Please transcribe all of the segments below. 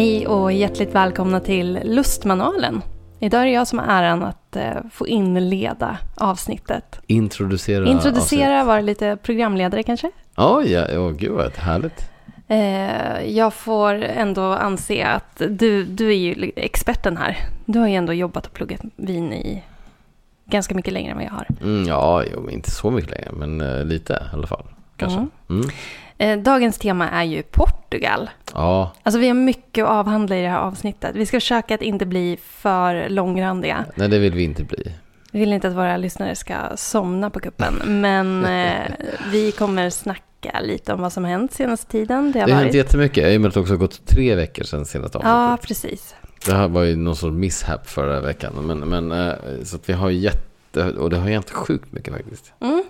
Hej och hjärtligt välkomna till Lustmanualen. Idag är det jag som har äran att eh, få inleda avsnittet. Introducera Introducera, vara lite programledare kanske. Oj, ja, oh, gud vad härligt. Eh, jag får ändå anse att du, du är ju experten här. Du har ju ändå jobbat och pluggat vin i ganska mycket längre än vad jag har. Mm, ja, jo, inte så mycket längre, men eh, lite i alla fall. Kanske. Mm. Mm. Eh, dagens tema är ju Portugal. Ja, Alltså vi har mycket att avhandla i det här avsnittet. Vi ska försöka att inte bli för långrandiga. nej det vill vi inte bli. Vi vill inte att våra lyssnare ska somna på kuppen, men eh, vi kommer snacka lite om vad som hänt senaste tiden. Det har Det har hänt varit... jättemycket, i och med att det också har gått tre veckor sedan senaste Ja, avsnittet. precis. Det här var ju någon sorts misshap förra veckan. Men, men, eh, så att vi har jätte, och det har hänt sjukt mycket faktiskt. Mm,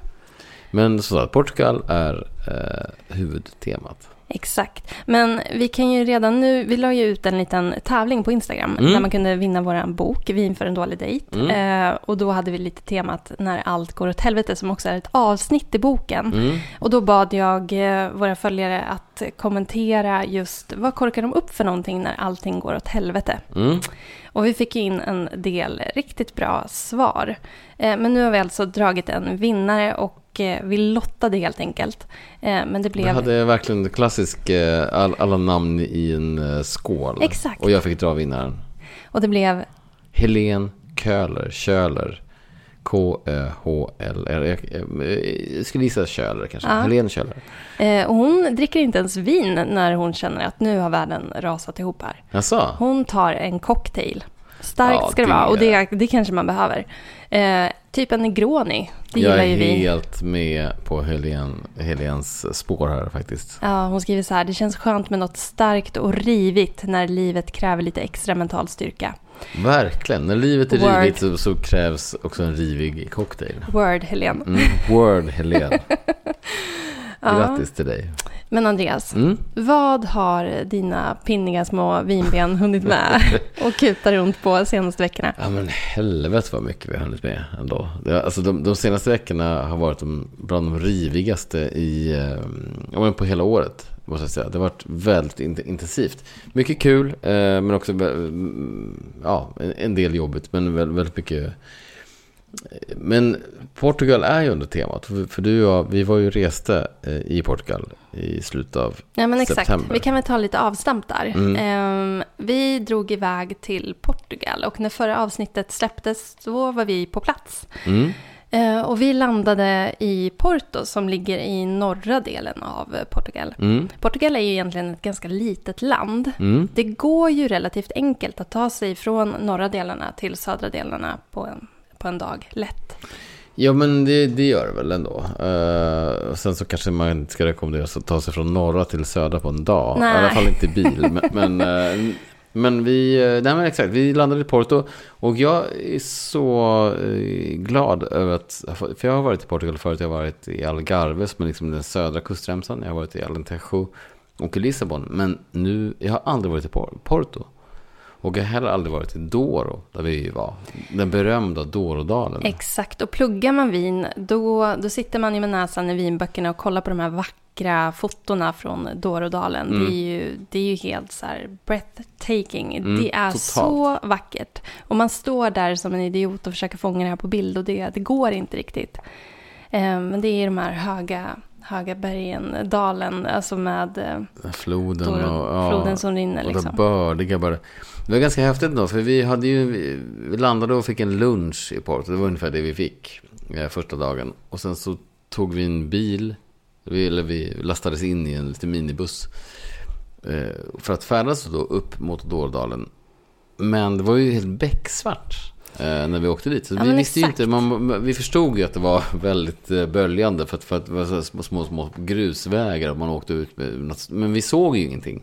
Men så att Portugal är eh, huvudtemat. exakt. Men vi kan ju redan nu, vi la ju ut en liten tävling på Instagram Mm. där man kunde vinna våran bok Vin för en dålig dejt. Mm. Eh, och då hade vi lite temat När allt går åt helvete som också är ett avsnitt i boken. Mm. Och då bad jag eh, våra följare att kommentera just vad korkar de upp för någonting när allting går åt helvete. Mm. Och vi fick in en del riktigt bra svar. Eh, men nu har vi alltså dragit en vinnare och eh, vi lottade helt enkelt. Eh, men det blev... hade verkligen klassisk, eh, all, alla namn i en skål. Exakt. Och jag fick dra vinnaren. Och det blev... Helen Köhler, Köhler. K-Ö-H-L-R. Jag, skulle gissa Köhler kanske. Ja. Helen Köhler. Eh, och hon dricker inte ens vin när hon känner att nu har världen rasat ihop här. Jaså? Hon tar en cocktail. Starkt Ja, ska det det- vara och det, det kanske man behöver. Eh, typ en Negroni, det Jag gillar är ju vi. helt med på Helen, Helens spår här faktiskt. Ja, hon skriver så här, det känns skönt med något starkt och rivigt när livet kräver lite extra mental styrka. Verkligen. När livet är Word. rivigt så, så krävs också en rivig cocktail. Word, Helene. Mm. Word Helen. Ja. Grattis till dig. Men Andreas, Mm. vad har dina pinniga små vinben hunnit med och kuta runt på senaste veckorna? Ja men helvete vad mycket vi har hunnit med ändå. Alltså de, de senaste veckorna har varit de, bland de rivigaste i, eh, ja, men på hela året. Måste jag säga. Det har varit väldigt in, intensivt. Mycket kul, eh, men också mm, ja, en, del jobbigt. Men väldigt mycket. Men Portugal är ju under temat. För, du och jag, vi var ju reste eh, i Portugal i slutet av Ja, men exakt. September. Vi kan väl ta lite avstamp där. Mm. Ehm, vi drog iväg till Portugal och när förra avsnittet släpptes då var vi på plats. Mm. Eh, och vi landade i Porto som ligger i norra delen av Portugal. Mm. Portugal är ju egentligen ett ganska litet land. Mm. Det går ju relativt enkelt att ta sig från norra delarna till södra delarna på en, på en dag. Lätt. Ja men det, det gör det väl ändå. Uh, sen så kanske man inte ska rekommendera att ta sig från norra till södra på en dag. Nej. I alla fall inte i bil. men, men, eh, men vi, eh, nej men exakt, vi landade i Porto. Och jag är så glad över att, för jag har varit i Portugal förut. Jag har varit i Algarve som är liksom den södra kustremsan. Jag har varit i Alentejo och i Lissabon. Men nu, jag har aldrig varit i Por- Porto. Och jag har heller aldrig varit i Douro, där vi var. Den berömda Dourodalen. Exakt, och pluggar man vin då, då sitter man ju med näsan i vinböckerna och kollar på de här vackra fotona från Dårodalen. Mm. Det, är ju, det är ju helt så här breathtaking. Mm, det är totalt. så vackert. Och man står där som en idiot och försöker fånga det här på bild och det, det går inte riktigt. Eh, men det är de här höga, höga bergen, dalen, alltså med eh, Floden och, Doro- ja, floden som rinner. och det Liksom. bördiga bara. Det var ganska häftigt då, för vi hade ju, vi- landade och fick en lunch i Porto. Det var ungefär det vi fick eh, första dagen. Och sen så tog vi en bil, vi, eller vi lastades in i en liten minibuss. Eh, för att färdas då upp mot Dårdalen. Men det var ju helt becksvart. Eh, När vi åkte dit. Så Ja, vi visste ju inte, man, vi förstod ju att det var väldigt eh, böljande. För att, för att det var små, små grusvägar. och Man åkte ut med, något- men vi såg ju ingenting.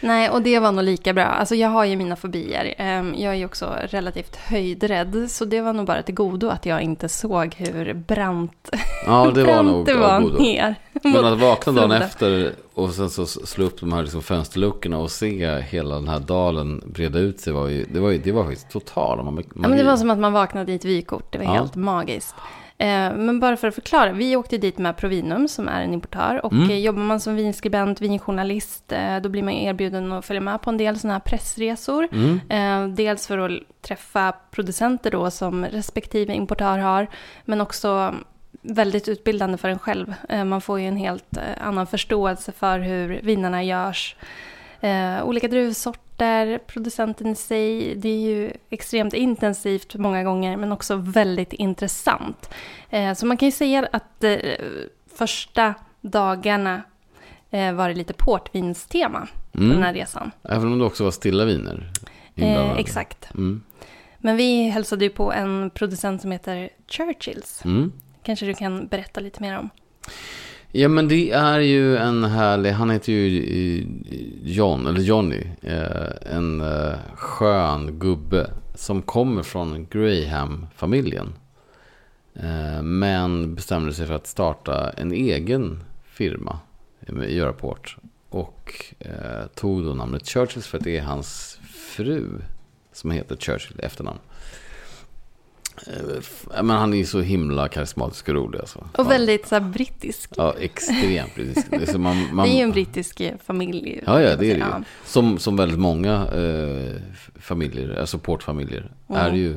Nej, och det var nog lika bra. Alltså jag har ju mina fobier. Ehm, Jag är ju också relativt höjdrädd. Så det var nog bara till godo att jag inte såg hur brant, Ja, det var nog det var godo. ner. Men att vakna dagen efter och sen så slå upp de här liksom fönsterluckorna och se hela den här dalen breda ut sig var ju, det var, ju, det var faktiskt totalt. Man, man, Ja, men det var som att man vaknade i ett vykort. Det var Ja. helt magiskt. Eh, men bara för att förklara, vi åkte dit med Provinum som är en importör. Och Mm. eh, jobbar man som vinskribent, vinjournalist, eh, då blir man erbjuden att följa med på en del sådana här pressresor. Mm. Dels för att träffa producenter då som respektive importör har, men också väldigt utbildande för en själv. Man får ju en helt annan förståelse för hur vinerna görs. Olika druvsorter, producenten i sig, det är ju extremt intensivt många gånger, men också väldigt intressant. Eh, så man kan ju säga att eh, första dagarna eh, var det lite portvinstema på den Mm. här resan. Även om det också var stilla viner. Eh, exakt. Mm. Men vi hälsade ju på en producent som heter Churchills. Mm. Kanske du kan berätta lite mer om. Ja men det är ju en härlig, han heter ju eh, John, eller Johnny. Eh, en eh, skön gubbe som kommer från Graham-familjen. Men bestämde sig för att starta en egen firma med Öraport. Och tog då namnet Churchills för att det är hans fru som heter Churchill i efternamn. Eh, Men han är ju så himla karismatisk och rolig alltså. Och väldigt så här, brittisk. Ja, extremt brittisk. Det är, så man, man, Det är ju en brittisk eh, familj. Ja, ja, det är det ju. Som, som väldigt många eh, familjer, alltså supportfamiljer, Mm. är ju.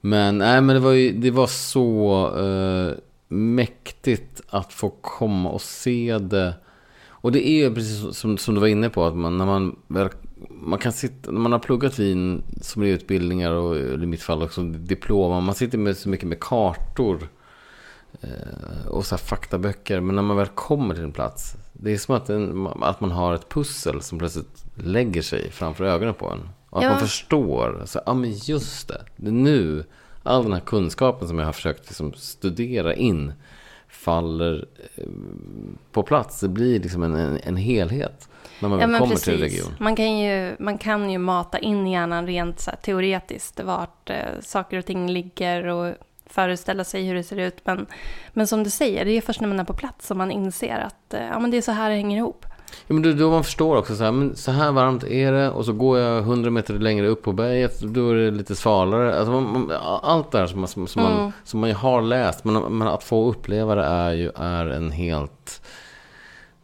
Men, nej, men det var ju, det var så eh, mäktigt att få komma och se det. Och det är ju precis som, som du var inne på, att man, när man väl, man kan sitta, när man har pluggat vin som utbildningar och i mitt fall också diplom, man sitter med så mycket med kartor eh, och så faktaböcker. Men när man väl kommer till en plats, det är som att, en, att man har ett pussel som plötsligt lägger sig framför ögonen på en. Och att Ja. man förstår, så, ja men just det, det är nu all den här kunskapen som jag har försökt liksom studera in faller eh, på plats. Det blir liksom en, en, en helhet när man Ja, väl kommer till en precis. region. Man kan, ju, man kan ju mata in i hjärnan rent så här, teoretiskt vart eh, saker och ting ligger och föreställa sig hur det ser ut. Men, men som du säger, det är först när man är på plats som man inser att eh, ja, men det är så här det hänger ihop. Ja, men då, då man förstår också så här, men så här varmt är det och så går jag 100 meter längre upp på berget då är det lite svalare. Alltså man, man, allt det här som, man- som, som, man, Mm. som man har läst, men, men att få uppleva det är ju är en helt...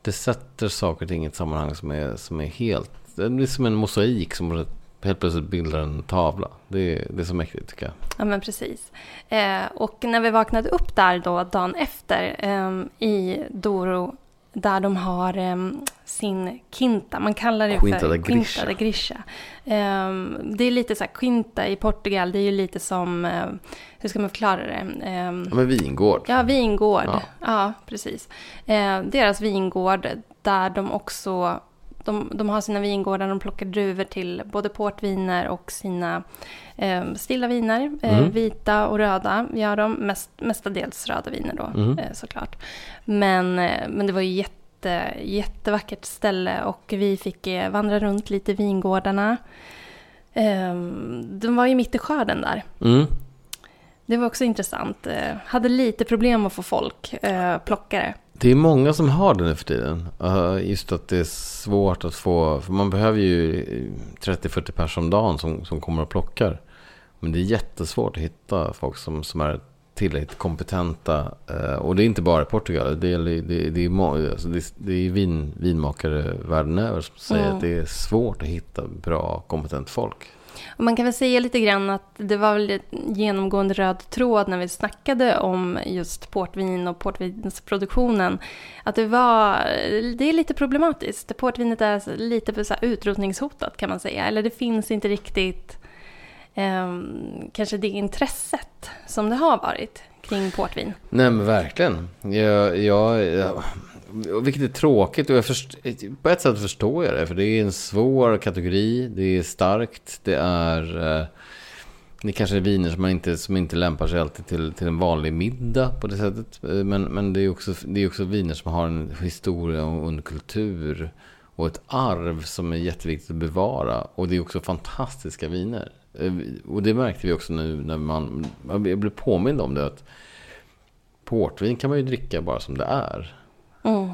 Det sätter saker och ting i ett sammanhang som är, som är helt... Det blir som en mosaik som helt plötsligt bildar en tavla. Det, är- det är så mäktigt tycker jag. Ja, men precis. Eh, och när vi vaknade upp där då dagen efter eh, i Doro, där de har eh, sin quinta, man kallar det Quinta för. Quinta da Grisha. Eh, det är lite så här, quinta i Portugal, det är ju lite som, eh, hur ska man förklara det? Eh, Ja, men vingård. Ja, vingård. Ja. Ja, precis. Eh, deras vingård där de också... De, de har sina vingårdar, de plockar druvor till både portviner och sina eh, stilla viner. Eh, Mm. Vita och röda gör de, mest, mestadels röda viner då Mm. eh, såklart. Men, eh, men det var ju jätte, jättevackert ställe och vi fick eh, vandra runt lite i vingårdarna. Eh, de var ju mitt i skörden där. Mm. Det var också intressant. Eh, hade lite problem att få folk, eh, plockare. Det är många som har det nu för tiden. Just att det är svårt att få, för man behöver ju 30-40 personer om dagen som, som kommer och plockar. Men det är jättesvårt att hitta folk som, som är tillräckligt kompetenta. Uh, och det är inte bara i Portugal. Det är, det, det är, må- alltså det, det är vin, vinmakare världen över som säger Mm. att det är svårt att hitta bra, kompetent folk. Och man kan väl säga lite grann att det var väl en genomgående röd tråd när vi snackade om just portvin och portvinsproduktionen. Att det var, det är lite problematiskt. Portvinet är lite så här utrotningshotat kan man säga. Eller det finns inte riktigt eh, kanske det intresset som det har varit kring portvin. Nej men verkligen. Jag, jag, jag, vilket är tråkigt och jag först, på ett sätt förstår jag det. För det är en svår kategori. Det är starkt. Det är... Eh, det kanske är viner som, man inte, som inte lämpar sig alltid till, till en vanlig middag på det sättet. Eh, men, men det, är också, det är också viner som har en historia och en kultur. Och ett arv som är jätteviktigt att bevara. Och det är också fantastiska viner. Eh, och det märkte vi också nu när man... Jag blev påmind om det. att Portvin kan man ju dricka bara som det är. Mm.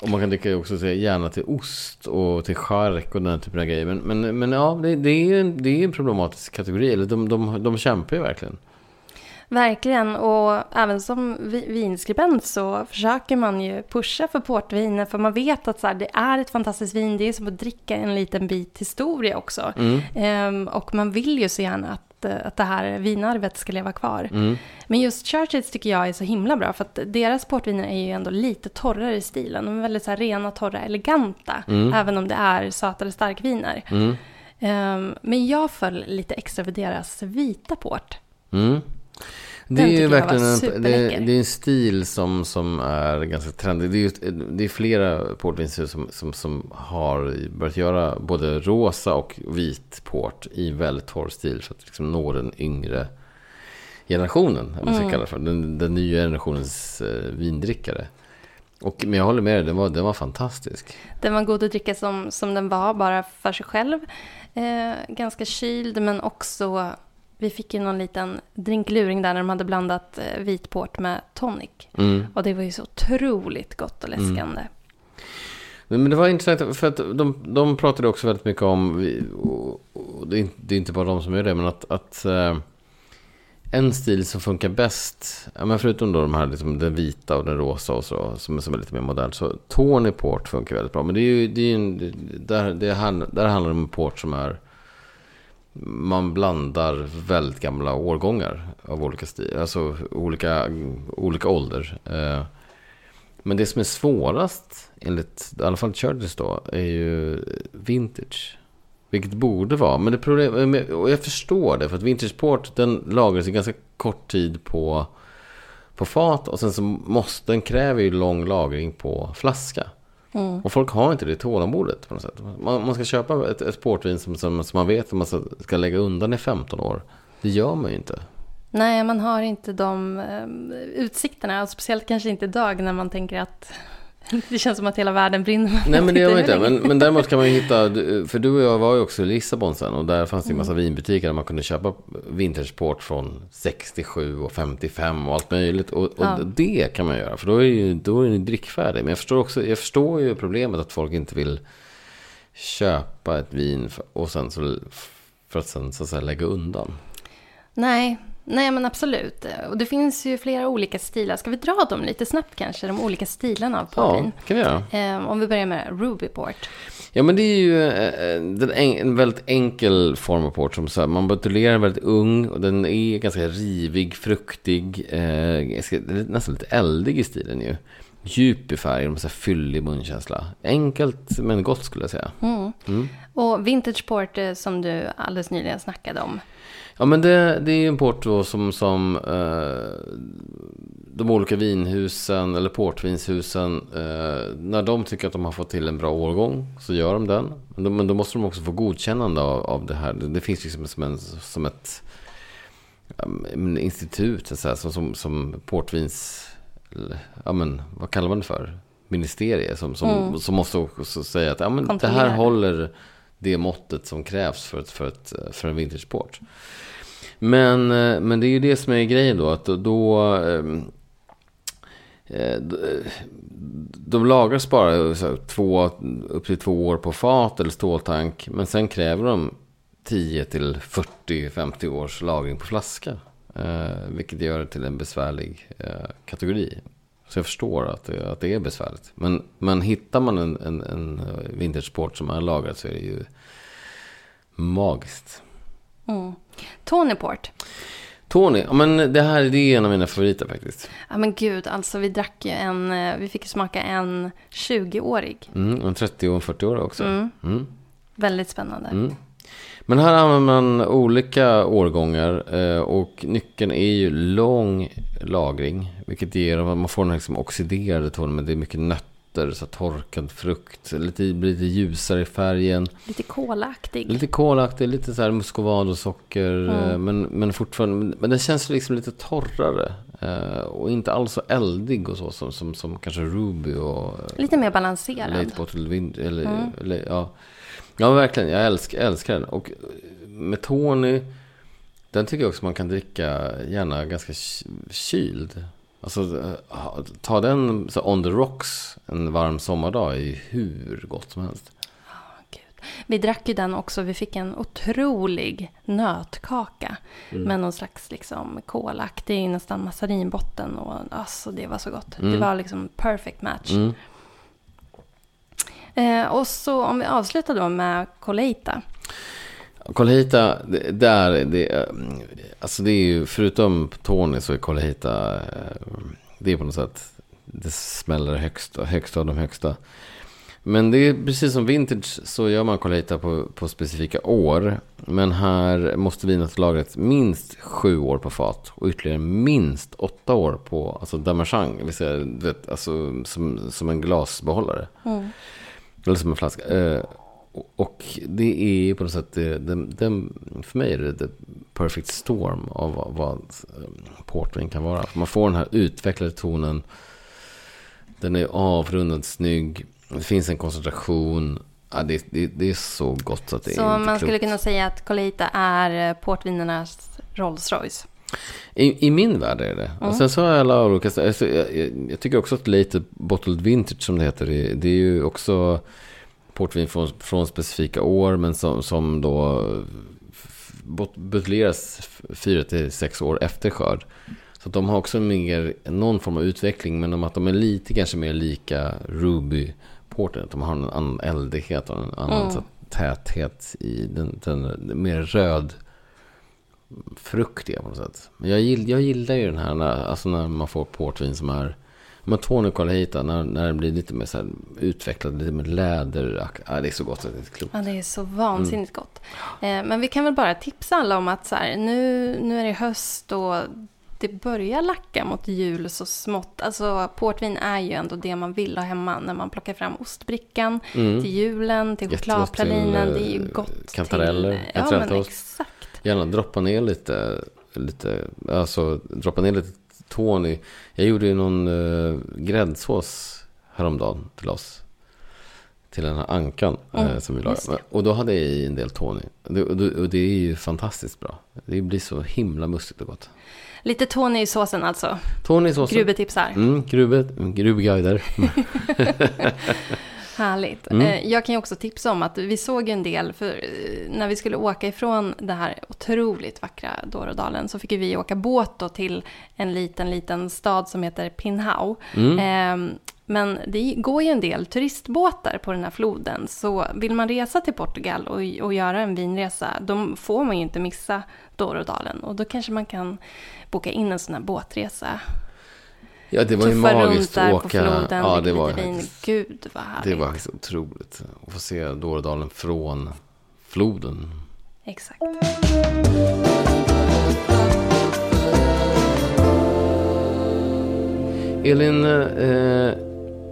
Och man kan dricka också så gärna till ost och till chark och den typen av grejer. Men, men, men ja, det, det är en, det är en problematisk kategori. Eller de, de, de kämpar ju verkligen. Verkligen, och även som vinskribent så försöker man ju pusha för portviner för man vet att så här, det är ett fantastiskt vin, det är som att dricka en liten bit historia också. Mm. Ehm, och man vill ju så gärna att, att det här vinarvet ska leva kvar. Mm. Men just Churchills tycker jag är så himla bra för att deras portviner är ju ändå lite torrare i stilen. De är väldigt så här, rena, torra, eleganta, mm. även om det är sötare starkviner. Mm. Um, men jag föll lite extra för deras vita port. Det är ju verkligen en, det, det, är en stil som, som är ganska trendig. Det är, just, det är flera portvinshus som, som, som har börjat göra både rosa och vit port i väldigt torr stil. Så att liksom når den yngre generationen, ska mm. kalla för. Den, den nya generationens eh, vindrickare. Och, men jag håller med dig, den var, den var fantastisk. Den var god att dricka som, som den var, bara för sig själv. Eh, ganska kyld, men också vi fick ju någon liten drinkluring där när de hade blandat eh, vitport med tonic. Mm. Och det var ju så otroligt gott och mm. läskande. Mm. Men det var intressant för att de, de pratade också väldigt mycket om, och det, är, inte bara de som gör det, men att, att uh, en stil som funkar bäst, ja, men förutom då de här, liksom, den vita och den rosa och så, som, som är lite mer modern, så Tony Port funkar väldigt bra. Men det är ju, det är en, där, det är, där handlar det om en port som är man blandar väldigt gamla årgångar av olika stil, alltså olika, olika ålder. Eh, men det som är svårast, enligt i alla fall Churches då, är ju vintage. Vilket borde vara, men det problem, och jag förstår det, för att vintage port den lagras i ganska kort tid på, på fat och sen så måste den kräver ju lång lagring på flaska. Mm. Och folk har inte det tålamodet på något sätt. Man, man ska köpa ett, ett portvin som, som, som man vet att man ska, ska lägga undan i 15 år. Det gör man ju inte. Nej, man har inte de um, utsikterna. Och speciellt kanske inte idag när man tänker att Det känns som att hela världen brinner. Nej men det gör man inte. Men, men däremot kan man ju hitta, för du och jag var ju också i Lissabon sen och där fanns det en massa mm. vinbutiker där man kunde köpa vintageport från 67 och 55 och allt möjligt. Och, och ja. det kan man göra för då är, ju, då är den drickfärdig. Men jag förstår, också, jag förstår ju problemet att folk inte vill köpa ett vin och sen så, för att sen så att säga lägga undan. Nej, Nej men absolut. Och det finns ju flera olika stilar. Ska vi dra dem lite snabbt kanske? De olika stilarna av portvin. Ja, kan vi göra. Eh, om vi börjar med Ruby Port. Ja men det är ju eh, en väldigt enkel form av port. Som så här, man buteljerar väldigt ung och den är ganska rivig, fruktig. Eh, nästan lite eldig i stilen ju. Djup i färgen, så här fyllig munkänsla. Enkelt men gott skulle jag säga. Mm. Mm. Och Vintage Port eh, som du alldeles nyligen snackade om. Ja men det, det är en port då som, som eh, de olika vinhusen eller portvinshusen eh, när de tycker att de har fått till en bra årgång så gör de den. Men då, men då måste de också få godkännande av, av det här. Det, det finns liksom som, en, som ett um, institut så säga, som, som, som portvins, ja men vad kallar man det för? Ministerie som, som, mm. som måste också säga att ja, men det här håller det måttet som krävs för, ett, för, ett, för en vintageport. Men, eh, men det är ju det som är grejen då. Att då, eh, eh, då de lagras bara två, upp till två år på fat eller ståltank. Men sen kräver de 10 till 40-50 års lagring på flaska. Vilket gör det till en besvärlig kategori. Så jag förstår att det, att det är besvärligt. Men, men hittar man en, en, en vintageport som är lagrad så är det ju magiskt. Mm. Tony Port. Tony, ja, men det här det är en av mina favoriter faktiskt. Ja men gud, alltså vi drack ju en, eh, vi fick smaka en 20-årig. Mm, en 30 och en 40-årig också. Mm. Mm. Väldigt spännande. Men här använder man olika årgångar eh, och nyckeln är ju lång lagring. Vilket ger att man får den liksom oxiderade tonen, men det är mycket nötter så torkad frukt. Lite, lite ljusare i färgen. Lite kolaktig. Lite kolaktig, lite så här muscovado-socker. Mm. Men, men fortfarande, men den känns liksom lite torrare. Eh, och inte alls så eldig och så som, som, som kanske Ruby och... Lite mer balanserad. Late Bottle Wind, eller, mm. eller, ja. Ja, verkligen. Jag älskar, älskar den. Och med Tony, den tycker jag också man kan dricka gärna ganska kyld. Alltså, eh, ta den så on the rocks en varm sommardag är hur gott som helst. Gud. Vi drack ju den också. Vi fick en otrolig nötkaka. Mm. Med någon slags liksom kolaktig, nästan massarinbotten. Och alltså det var så gott. Mm. Det var liksom perfect match. Mm. Eh, och så om vi avslutar då med. Colheita, det, där, det, alltså det är ju, förutom Tony så är Colheita, eh, det är på något sätt, det smäller högst, högst av de högsta. Men det är precis som vintage så gör man Colheita på, på specifika år. Men här måste vinet ha lagrat minst sju år på fat och ytterligare minst åtta år på alltså damejeanne, alltså, som, som en glasbehållare. Mm. Eller som en flaska. Eh, och- det är ju på något sätt, det, det, den, för mig är det the perfect storm av vad, vad eh, portvin kan vara. Man får den här utvecklade tonen. Den är avrundad, snygg. Det finns en koncentration. Ja, det, det, det är så gott så att det Så är inte man skulle klokt. kunna säga att Coleita är eh, portvinernas Rolls Royce. I, I min värld är det. Och sen så har alla olika... Alltså, jag, jag, jag tycker också att late bottled vintage som det heter. Det, det är ju också portvin från, från specifika år. Men som, som då buteljeras fyra till sex år efter skörd. Så de har också mer, någon form av utveckling. Men om att de är lite kanske mer lika Ruby Porter. De har en annan eldighet och en annan Mm. täthet i den, den, den mer röd fruktiga på något sätt. Men jag, gill, jag gillar ju den här, när, alltså när man får portvin som är men Tony Colheita, när, när det blir lite mer så här utvecklad, lite mer läder. Ja, det är så gott så det är inte klokt. Ja, det är så vansinnigt gott. Eh, men vi kan väl bara tipsa alla om att så här, nu, nu är det höst och det börjar lacka mot jul så smått. Alltså portvin är ju ändå det man vill ha hemma när man plockar fram ostbrickan Mm. till julen, till chokladpralinen. Det är ju eh, gott kantareller, till... Ja, men exakt. Gärna droppa ner lite, lite, alltså droppa ner lite Tony. Jag gjorde ju någon uh, gräddsås häromdagen till oss. Till den här ankan eh, Mm, som vi lagade. Och då hade jag i en del Tony. Och det, och det, och det är ju fantastiskt bra. Det blir så himla mustigt och gott. Lite Tony i såsen alltså. Tony i såsen. Grube tipsar. Mm, grube, grubguider. Härligt. Mm. Eh, Jag kan ju också tipsa om att vi såg en del, för eh, när vi skulle åka ifrån det här otroligt vackra Dårodalen så fick vi åka båt då till en liten, liten stad som heter Pinhao. Mm. Eh, Men det går ju en del turistbåtar på den här floden, så vill man resa till Portugal och, och göra en vinresa, då får man ju inte missa Dårodalen. Och då kanske man kan boka in en sån här båtresa. Ja, det var ju magiskt att åka. floden, Ja, det var, faktiskt- Gud vad härligt. det var faktiskt otroligt. Att få se Dåredalen från floden. Exakt. Elin, eh,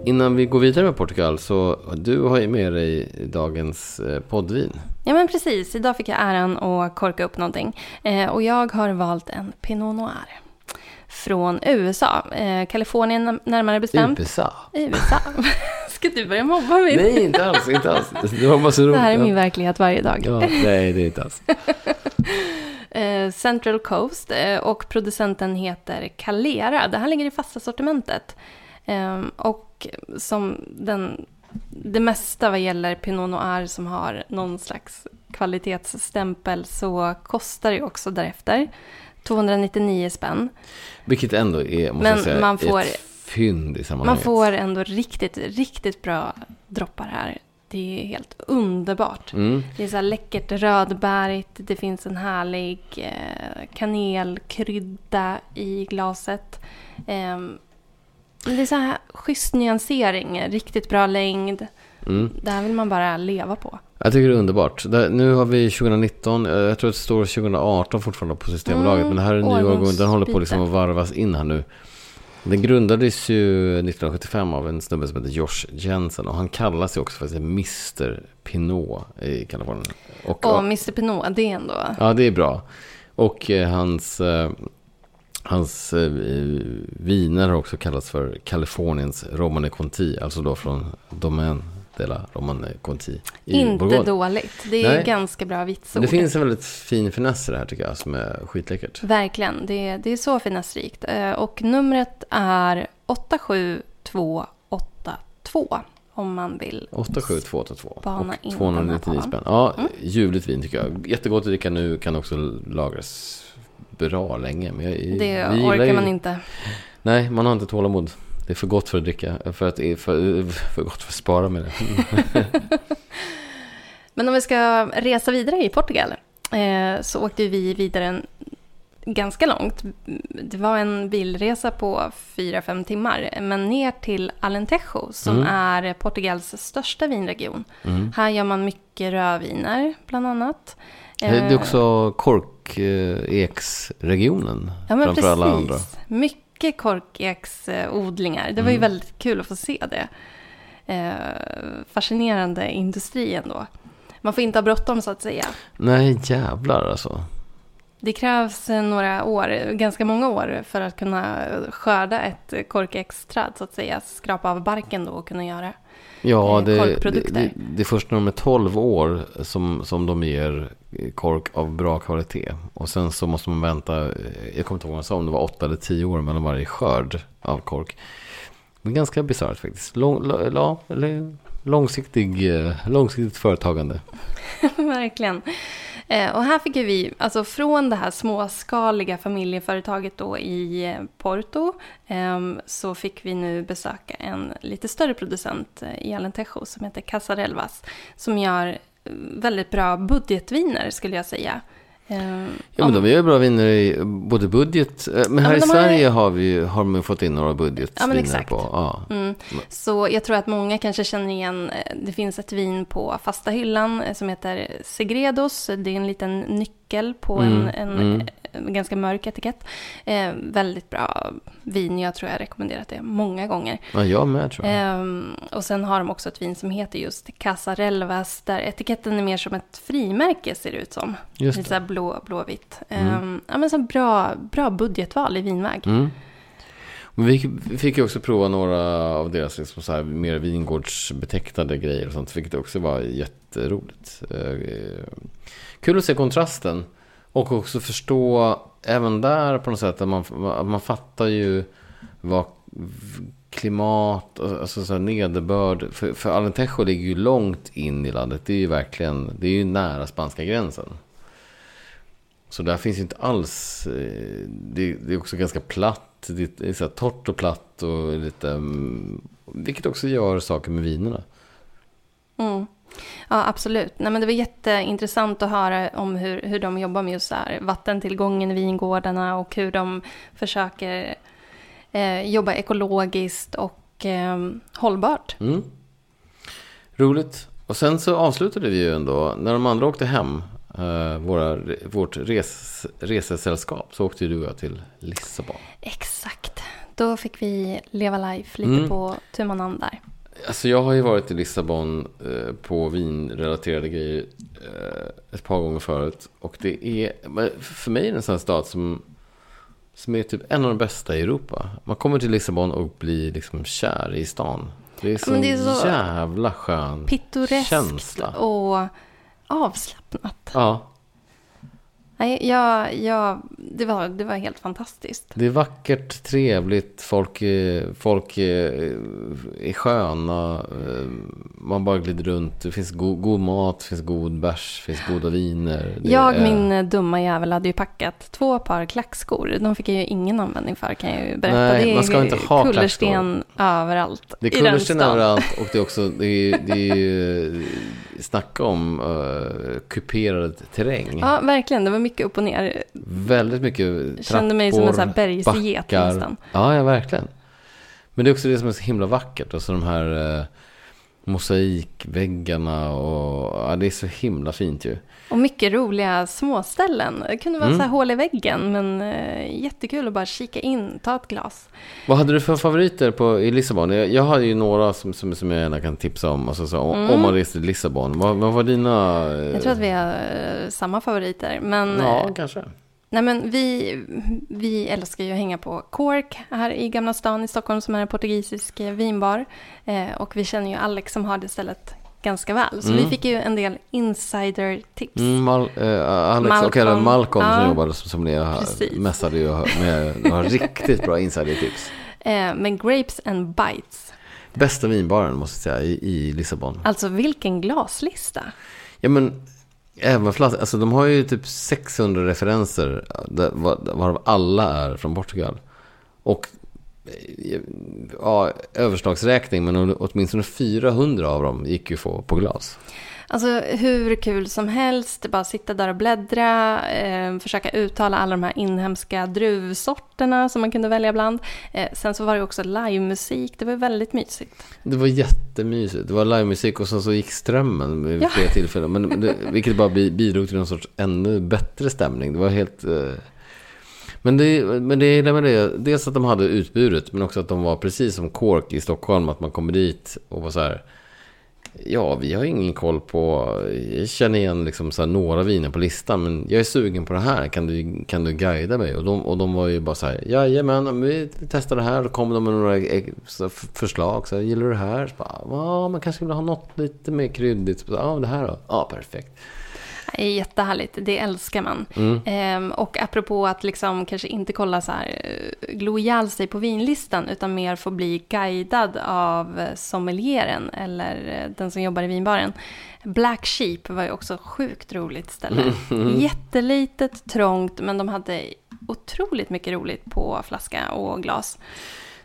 innan vi går vidare med Portugal så du har ju med dig dagens eh, poddvin. Ja men precis, idag fick jag äran att korka upp någonting. Eh, och jag har valt en Pinot Noir. Från USA, eh, Kalifornien närmare bestämt. USA? USA. Ska du börja mobba mig? Nej, inte alls, inte alls. Det var bara så roligt. Det här är min verklighet varje dag. Ja, nej, det är inte alls. Eh, Central Coast eh, och producenten heter Calera. Det här ligger i fasta sortimentet. Eh, och som den, det mesta vad gäller Pinot Noir som har någon slags kvalitetsstämpel så kostar det också därefter. 299 spänn. Vilket ändå är, måste Men jag säga, man får- ett fynd i Man sammanhanget. får ändå riktigt, riktigt bra droppar här. Det är helt underbart. Mm. Det är så här läckert rödbärigt, det finns en härlig eh, kanelkrydda i glaset. Ehm, det är så här schysst nyansering, riktigt bra längd. Mm. Det här vill man bara leva på. Jag tycker det är underbart. Det, nu har vi 2019, eh, jag tror att det står 2018 fortfarande på Systembolaget. Mm, men det här är en ny årgång, den håller på liksom att varvas in här nu. Den grundades ju 1975 av en snubbe som heter Josh Jensen. Och han kallas ju också för Mr Pinot i Kalifornien. Och, Och Mr Pinot, det är ändå... Ja, det är bra. Och eh, hans, eh, hans eh, viner har också kallats för Kaliforniens Romane Conti. Alltså då från Domaine de la Romane Conti i inte Bourgogne. dåligt. Det är Nej. ganska bra vitsord. Det finst en väldigt fin finess i det här tycker jag som är skitläckert. Verkligen, det, det är så finessrikt. Eh, Och numret är 87282 om man vill 87282. Spana Och in 299 den här spänn. Ja, ljuvligt vin tycker jag. Jättegott att dricka nu. Kan också lagras bra länge. Men jag, Det orkar ju- man inte. Nej, man har inte tålamod. Det är för gott för att dricka. För, att, för, för gott för att spara med det. Men om vi ska resa vidare i Portugal eh, så åkte vi vidare en, ganska långt. Det var en bilresa på 4-5 timmar. Men ner till Alentejo som Mm. är Portugals största vinregion. Mm. Här gör man mycket rödviner bland annat. Det är Eh, också korkeksregionen. Ja, framför precis. alla andra. Mycket korkeksodlingar. Det var ju Mm. väldigt kul att få se det. Eh, fascinerande industri ändå. Man får inte ha bråttom så att säga. Nej, jävlar alltså. Det krävs eh, några år, ganska många år, för att kunna skörda ett korkexträd så att säga. Skrapa av barken då och kunna göra. Ja, Eh, det, det, korkprodukter. det, det är först när de är 12 år som, som de ger kork av bra kvalitet. Och sen så måste man vänta, eh, jag kommer inte ihåg vad jag sa, om det var 8 eller 10 år mellan varje skörd av kork. Men ganska bisarrt faktiskt. Lång, la- långsiktig, eh, långsiktigt företagande. Verkligen. Eh, och här fick vi, alltså från det här småskaliga familjeföretaget då i eh, Porto, ehm, så fick vi nu besöka en lite större producent eh, i Alentejo som heter Casarelvas, som gör väldigt bra budgetviner skulle jag säga. Ehm, Ja, men de gör bra viner i både budget, eh, men här men i de har- Sverige har vi har man fått in några budgetviner Ja, på. Ja. Mm. Så jag tror att många kanske känner igen, eh, det finns ett vin på fasta hyllan eh, som heter Segredos. Det är en liten nyckel på Mm, en, en, mm. en ganska mörk etikett. Eh, väldigt bra vin, jag tror jag har rekommenderat det många gånger. ja, jag med tror jag. Ehm, och sen har de också ett vin som heter just Casarelvas, där etiketten är mer som ett frimärke ser det ut som. Just Lite det. så här blå, blåvitt. Mm. Ehm, ja, men så bra, bra budgetval i vinväg. Men vi fick ju också prova några av deras liksom så här mer vingårdsbetecknade grejer och sånt. Vilket också var jätteroligt. Eh, kul att se kontrasten. Och också förstå även där på något sätt. Att man, man fattar ju vad klimat, alltså så här nederbörd. För, för Alentejo ligger ju långt in i landet. Det är ju verkligen, det är ju nära spanska gränsen. Så där finns ju inte alls, eh, det, det är också ganska platt. Det är så här torrt och platt och lite, mm, vilket också gör saker med vinerna. Mm. Ja, absolut. Nej, men det var jätteintressant att höra om hur, hur de jobbar med just så här, vattentillgången i vingårdarna och hur de försöker eh, jobba ekologiskt och eh, hållbart. Mm. Roligt. Och sen så avslutade vi ju ändå, när de andra åkte hem, eh, våra, vårt res, resesällskap, så åkte ju du och jag till Lissabon. Exakt. Då fick vi leva life lite Mm. på tu man där. Alltså jag har ju varit i Lissabon eh, på vinrelaterade grejer eh, ett par gånger förut. Och det är, för mig är det en sån här stad som, som är typ en av de bästa i Europa. Man kommer till Lissabon och blir liksom kär i stan. Det är så, det är så jävla skön Pittoreskt känsla. och avslappnat. Ja, Nej, jag, jag, det, var, det var helt fantastiskt. det är vackert, trevligt, folk, är- folk är, är sköna. eh, Man bara glider runt. Det finns go, god mat, det finns god bärs, det finns goda viner. Det Jag, är- min eh, dumma jävel, hade ju packat två par klackskor. De fick jag ju ingen användning för kan jag ju berätta. Nej, det är man ska inte ha kullersten överallt Det är kullersten överallt och det är också, det är, det är snacka om uh, kuperad terräng. Ja, verkligen. Det var mycket upp och ner. Väldigt mycket Jag kände mig som en sån här bergsget nästan. Ja, ja, verkligen. Men det är också det som är så himla vackert. Alltså de här uh, mosaikväggarna och ja, det är så himla fint ju. Och mycket roliga småställen. Det kunde vara Mm. så här hål i väggen, men eh, jättekul att bara kika in, ta ett glas. Vad hade du för favoriter på, i Lissabon? Jag, jag har ju några som, som, som jag gärna kan tipsa om. Alltså, så, Mm. Om man reser till Lissabon. Vad, vad var dina? eh, Jag tror att vi har eh, samma favoriter. Men, Ja, eh, kanske. Nej, men vi, vi älskar ju att hänga på Cork här i Gamla stan i Stockholm som är en portugisisk eh, vinbar. Eh, och vi känner ju Alex som har det stället ganska väl. Så Mm. vi fick ju en del insider-tips. Mm, Mal, eh, Alex Malcolm. även Malcolm som Ja. jobbade som, som Precis. mässade ju med några riktigt bra insidertips. Eh, men Grapes and Bites. Bästa vinbaren måste jag säga i, i Lissabon. Alltså vilken glaslista. Ja men även flask, alltså de har ju typ 600 referenser varav alla är från Portugal. Och eh, ja, överslagsräkning men åtminstone 400 av dem gick ju få på glas. Alltså hur kul som helst, bara sitta där och bläddra, eh, försöka uttala alla de här inhemska druvsorterna som man kunde välja bland. Eh, sen så var det också livemusik, det var väldigt mysigt. Det var jättemysigt. Det var livemusik och sen så gick strömmen vid Ja. flera tillfällen. Men det, vilket bara bi- bidrog till någon sorts ännu bättre stämning. Det var helt... eh, Men det, men det gillar med det, dels att de hade utbudet, men också att de var precis som Cork i Stockholm, att man kommer dit och var så här, ja, vi har ingen koll på, jag känner igen liksom så här några viner på listan, men jag är sugen på det här, kan du, kan du guida mig? Och de, och de var ju bara så här, jajamän, vi testar det här, då kommer de med några e-, e-, förslag, så här, gillar du det här? Så bara, ja, man kanske vill ha något lite mer kryddigt, ja, det här då? Ja, perfekt. Är jättehärligt, det älskar man. Ehm, och apropå att liksom kanske inte kolla så här, eh, glo ihjäl sig på vinlistan, utan mer få bli guidad av eh, sommelieren eller eh, den som jobbar i vinbaren. Black Sheep var ju också sjukt roligt ställe. Jättelitet, trångt, men de hade otroligt mycket roligt på flaska och glas.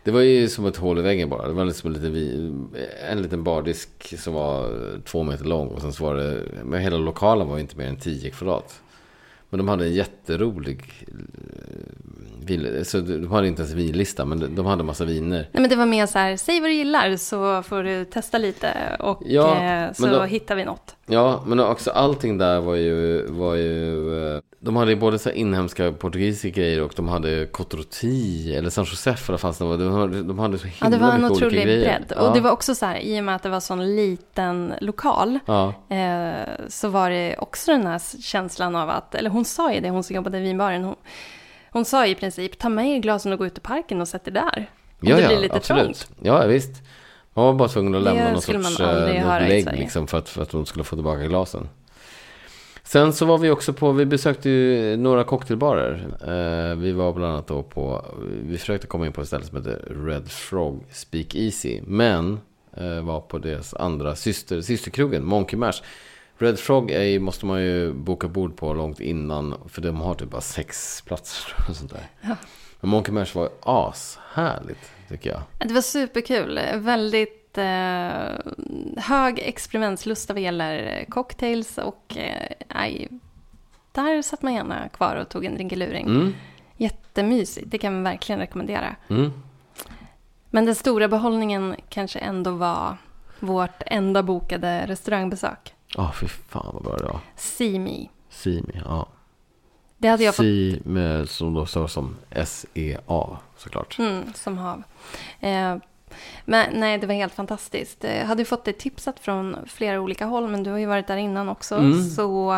Det var ju som ett hål i väggen bara. Det var liksom en liten, en liten bardisk som var två meter lång. Och sen så var det, men hela lokalen var inte mer än 10 kvadrat. Men de hade en jätterolig eh, vin, så de hade inte ens vinlista, men de- de hade massa viner. Nej, men det var mer så här, säg vad du gillar så får du testa lite och Ja, eh, så då- hittar vi något. Ja, men också allting där var ju, var ju eh, de hade ju både så inhemska portugisiska grejer och de hade Cotroti eller San Josef eller fanns det, de hade, de hade så himla Ja, det var en otrolig bredd. Ja. Och det var också så här, i och med att det var sån liten lokal, Ja, eh, så var det också den här känslan av att, eller hon sa ju det, hon som jobbade i vinbaren, hon, hon sa i princip, ta med er glasen och gå ut i parken och sätt er där. Om ja, det blir lite absolut. trångt. Ja, visst. Man var bara tvungen att Det lämna någon skulle sorts aldrig eh, liksom, för, att, för att de skulle få tillbaka glasen. Sen så var vi också på, vi besökte ju några cocktailbarer. Eh, vi var bland annat då på, vi försökte komma in på ett ställe som heter Red Frog Speak Easy. Men eh, var på deras andra syster, systerkrogen, Monkey Mash. Red Frog är, måste man ju boka bord på långt innan, för de har typ bara sex platser. Och sånt där. Ja. Men Monkey Mash var ashärligt, tycker jag. Det var superkul, väldigt eh, hög experimentslust vad gäller cocktails och eh, där satt man gärna kvar och tog en drinkeluring. Mm, Jättemysigt, det kan man verkligen rekommendera. mm. Men den stora behållningen kanske ändå var vårt enda bokade restaurangbesök. Ja, fy fan vad bra det var. See Me. Simi, ja. Det hade jag fått Si med, som då står som S-E-A såklart. mm, som hav. Eh, men nej, det var helt fantastiskt. Jag hade ju fått det tipsat från flera olika håll, men du har ju varit där innan också. Mm. Så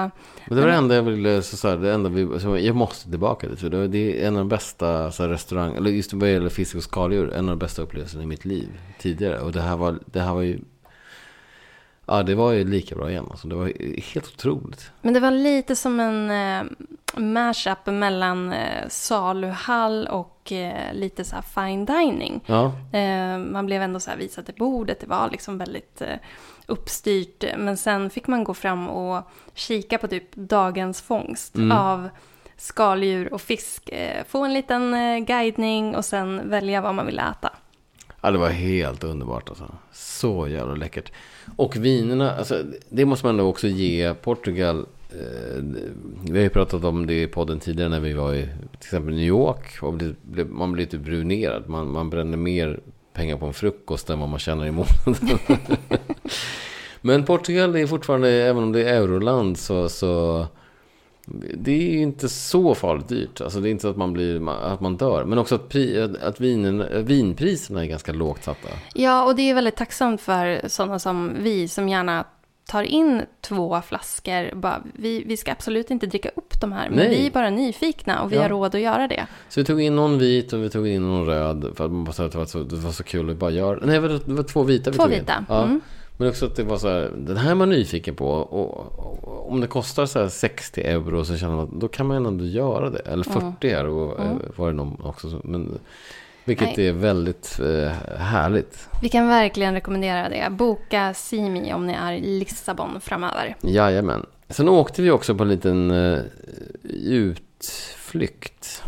Men det var det enda jag ville, så, så här, det enda vi, så jag måste tillbaka dit. Det, är en av de bästa så här, restaurang, eller just vad gäller fisk och skaldjur, en av de bästa upplevelserna i mitt liv tidigare. Och det här var, det här var ju, ja det var ju lika bra igen. Alltså, det var helt otroligt. Men det var lite som en eh, mashup mellan eh, saluhall och eh, lite så här fine dining. Ja, Eh, man blev ändå så här visad till bordet, det var liksom väldigt eh, uppstyrt. Men sen fick man gå fram och kika på typ dagens fångst Mm. av skaldjur och fisk. Eh, få en liten eh, guidning och sen välja vad man vill äta. Ja, det var helt underbart alltså. Så jävla läckert. Och vinerna, alltså, det måste man ändå också ge Portugal. Eh, vi har ju pratat om det i podden tidigare när vi var i till exempel New York. Och blev, blev, man blir typ brunerad. Man, man bränner mer pengar på en frukost än vad man tjänar i månaden. Men Portugal är fortfarande, även om det är euroland, så, så det är ju inte så farligt dyrt. Alltså det är inte så att man, blir, att man dör. Men också att, pri, att- vinen, vinpriserna är ganska lågt satta. Ja, och det är väldigt tacksamt för sådana som vi som gärna tar in två flaskor. Bara, vi, vi ska absolut inte dricka upp de här, men Nej. vi är bara nyfikna och vi Ja. har råd att göra det. Så vi tog in någon vit och vi tog in någon röd. För att man bara sa att det var så, det var så kul att bara göra. Nej, det var, två vita vi Två tog in. vita, Ja. mm. Men också att det var så här, den här är man nyfiken på. Och, och, om det kostar så här 60 euro så känner man att då kan man ändå göra det. Eller 40 euro Mm. eh, var det någon också. Men, Vilket Nej. är väldigt eh, härligt. Vi kan verkligen rekommendera det. Boka Simi om ni är i Lissabon framöver. Jajamän. Sen åkte vi också på en liten eh, utflykt.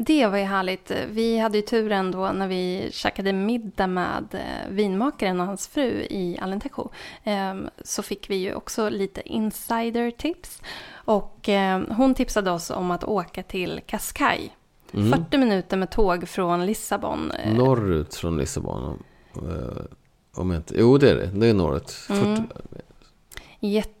Det var ju härligt. Vi hade ju turen då när vi käkade middag med eh, vinmakaren och hans fru i Alentejo. Ehm, Så fick vi ju också lite insider-tips. Och eh, hon tipsade oss om att åka till Cascais. Mm. 40 minuter med tåg från Lissabon. Eh, Norrut från Lissabon. om- eh, Om inte, jo, det är det. Det är norrut. 40, Mm. Jätte,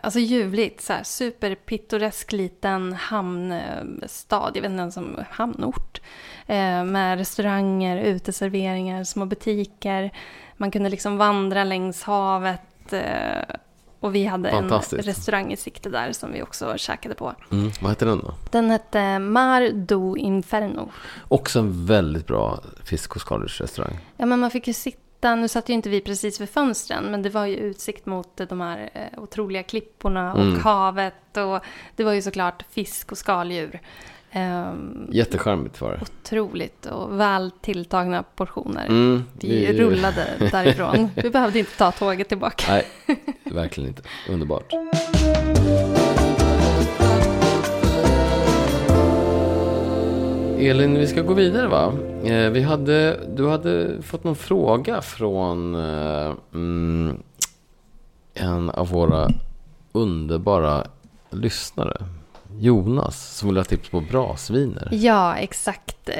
alltså ljuvligt, så här, superpittoresk liten hamnstad, jag vet inte ens om hamnort. Eh, med restauranger, uteserveringar, små butiker. Man kunde liksom vandra längs havet. Eh, och vi hade en restaurang i sikte där som vi också käkade på. Mm. Vad heter den då? Den hette Mar do Inferno. Också en väldigt bra fisk och skaldjursrestaurang. Ja, men man fick ju sitta, nu satt ju inte vi precis vid fönstren, men det var ju utsikt mot de här eh, otroliga klipporna och Mm. havet och det var ju såklart fisk och skaldjur. Ehm, Jättecharmigt var det. otroligt och väl tilltagna portioner. Mm, Vi rullade därifrån. Vi behövde inte ta tåget tillbaka. Nej, verkligen inte. Underbart. Elin, vi ska gå vidare va? Eh, vi hade, du hade fått någon fråga från eh, mm, en av våra underbara lyssnare. Jonas, som vill ha tips på brasviner. Ja, exakt. Eh,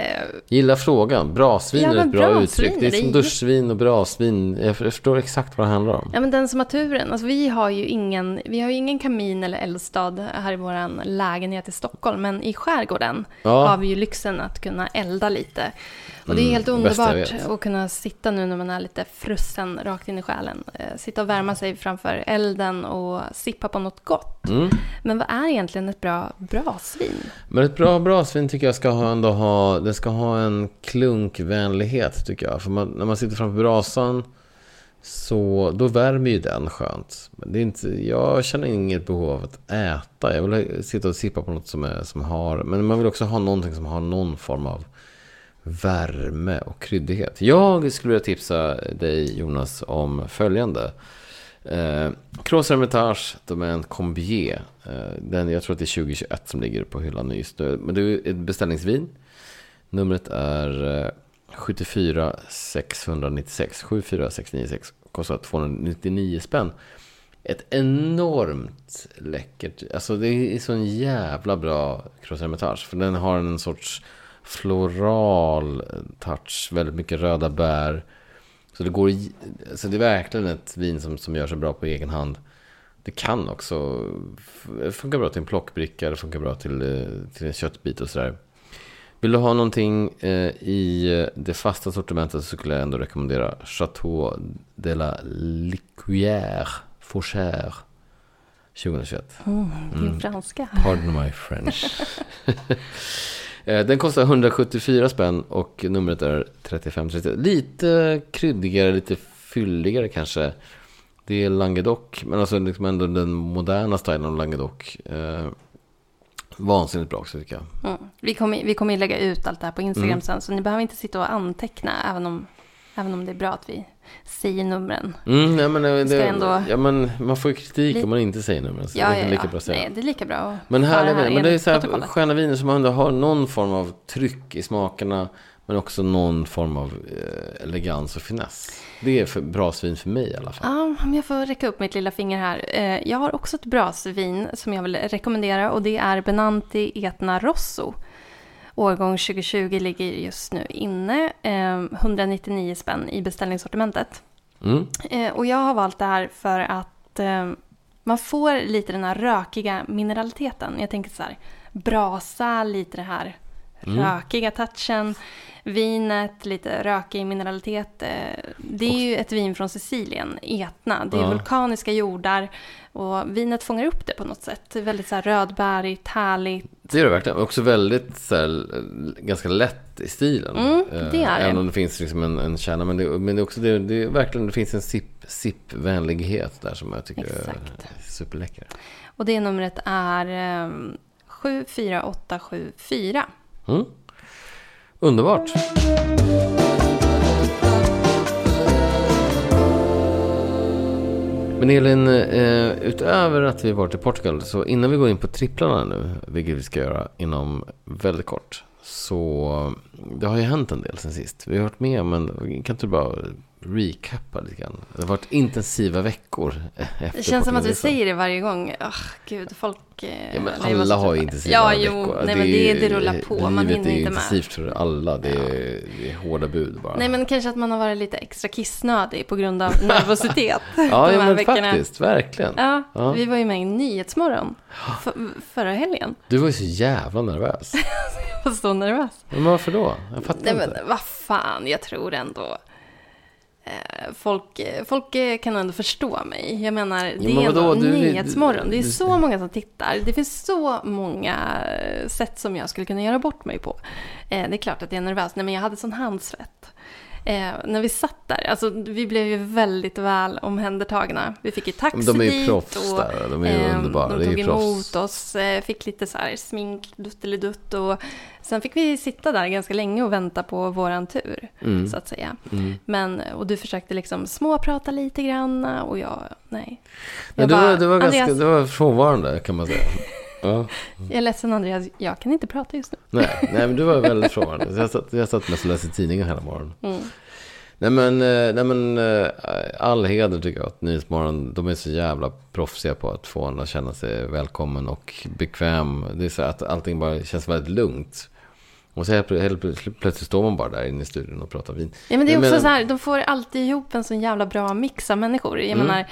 Gillar frågan. Brasvin Ja, är ett bra brasvin, uttryck. Det är som duschvin och brasvin. Jag förstår exakt vad det handlar om. Ja, men den som har turen. Alltså, vi har ju ingen, vi har ingen kamin eller eldstad här i vår lägenhet i Stockholm. Men i skärgården Ja. har vi ju lyxen att kunna elda lite. Och det är Mm, helt jag underbart att kunna sitta nu när man är lite frusen rakt in i själen. Eh, sitta och värma sig framför elden och sippa på något gott. Mm. Men vad är egentligen ett bra brasvin? Men ett bra brasvin tycker jag ska ha, ändå ha, det ska ha en klunkvänlighet tycker jag. För man, när man sitter framför brasan så då värmer ju den skönt. Men det är inte, jag känner inget behov av att äta. Jag vill sitta och sippa på något som, är, som har, men man vill också ha någonting som har någon form av värme och kryddighet. Jag skulle vilja tipsa dig Jonas om följande. Eh, Cross Hermitage Domaine Combier. Eh, den, jag tror att det är 2021 som ligger på hyllan just nu. Men det är ett beställningsvin. Numret är eh, 74 696. 74 696. Kostar 299 spänn. Ett enormt läckert, alltså det är sån jävla bra Cross Hermitage. För den har en sorts floral touch, väldigt mycket röda bär. Så det går, så det är verkligen ett vin som, som gör sig bra på egen hand. Det kan också funka bra till en plockbricka, det funkar bra till, eh, till en köttbit och sådär. Vill du ha någonting eh, i eh, det fasta sortimentet så skulle jag ändå rekommendera Chateau de la Liquière Fauchère 2021. Mm, din franska. Pardon my French. Eh, Den kostar 174 spänn och numret är 3530. Lite kryddigare, lite fylligare kanske. Det är Languedoc, men alltså liksom ändå den moderna stilen av Languedoc. Eh, vansinnigt bra också tycker jag. Mm. Vi kommer vi kommer lägga ut allt det här på Instagram Mm. sen, så ni behöver inte sitta och anteckna, även om, även om det är bra att vi säger numren. Mm, ja, men, det, ändå- ja, men man får ju kritik Li- om man inte säger numren. Så Ja, det är ja, lika ja. bra att säga. Nej, det är lika bra att Men härliga här. Men det är så här sköna viner som ändå har någon form av tryck i smakerna. Men också någon form av eh, elegans och finess. Det är för, bra svin för mig i alla fall. Ja, om jag får räcka upp mitt lilla finger här. Eh, Jag har också ett brasvin som jag vill rekommendera och det är Benanti Etna Rosso. Årgång 2020 ligger just nu inne. eh, 199 spänn i beställningssortimentet. Mm. Eh, Och jag har valt det här för att eh, man får lite den här rökiga mineraliteten. Jag tänker så här, brasa, lite det här Mm. rökiga touchen. Vinet, lite rökig mineralitet. eh, Det är ju ett vin från Sicilien, Etna. Det är Ja. vulkaniska jordar och vinet fångar upp det på något sätt. Är väldigt så här rödbärigt, härligt. Det är det verkligen. Också väldigt så här, eh, ganska lätt i stilen. Mm, Eh, det är det. Även om det finns liksom en, en kärna. Men det, men det är också det, det är verkligen det finns en sipp, sippvänlighet där som jag tycker Exakt. är superläcker. Och det numret är eh, 74874. Mm. Underbart. Men Elin, eh, utöver att vi varit i Portugal, så innan vi går in på tripplarna nu, vilket vi ska göra inom väldigt kort, så det har ju hänt en del sen sist. Vi har varit med, men kan inte du bara recappa lite grann? Det har varit intensiva veckor efter Det känns som att vi säger det varje gång. Oh, gud, folk... eh, Ja, men alla har ju intensiva Ja, veckor. jo, nej, men det, det rullar på. Man hinner är ju inte intensivt för alla. Det är, det är hårda bud bara. Nej, men kanske att man har varit lite extra kissnödig på grund av nervositet. ja, de ja, här men veckorna. faktiskt. Verkligen. Ja, Ja. vi var ju med i Nyhetsmorgon för, förra helgen. Du var ju så jävla nervös. Jag var så nervös. Men varför då? Jag fattar Nej, inte. men vad fan, jag tror ändå... eh, Folk, eh, folk eh, kan ändå förstå mig. Jag menar, det men är ändå vadå? Du- Nyhetsmorgon. Det är så många som tittar. Det finns så många sätt som jag skulle kunna göra bort mig på. Det är klart att jag är nervös. Nej, men jag hade sån handsvett. Eh, när vi satt där, alltså vi blev ju väldigt väl omhändertagna. Vi fick ju taxi Men de är ju dit proffs och, där. De är ju eh, underbara. De tog emot oss, eh, fick lite så här smink, duttelidutt och sen fick vi sitta där ganska länge och vänta på våran tur, Mm. så att säga. Mm. Men, och du försökte liksom småprata lite grann och jag, nej. Jag du, bara, var, du, var ganska, Andreas, du var frånvarande kan man säga. Ja. jag är ledsen Andreas, jag kan inte prata just nu. Nej, nej, men du var väldigt frånvarande. Jag satt, jag satt mest och läste tidningen hela morgonen. Mm. Nej men, eh, nej, men eh, all heder tycker jag att Nyhetsmorgon, de är så jävla proffsiga på att få en att känna sig välkommen och bekväm. Det är så att allting bara känns väldigt lugnt. Och så helt, helt plötsligt står man bara där inne i studion och pratar vin. Ja men det är också menar- så här, de får alltid ihop en sån jävla bra mix av människor. Jag Mm. menar,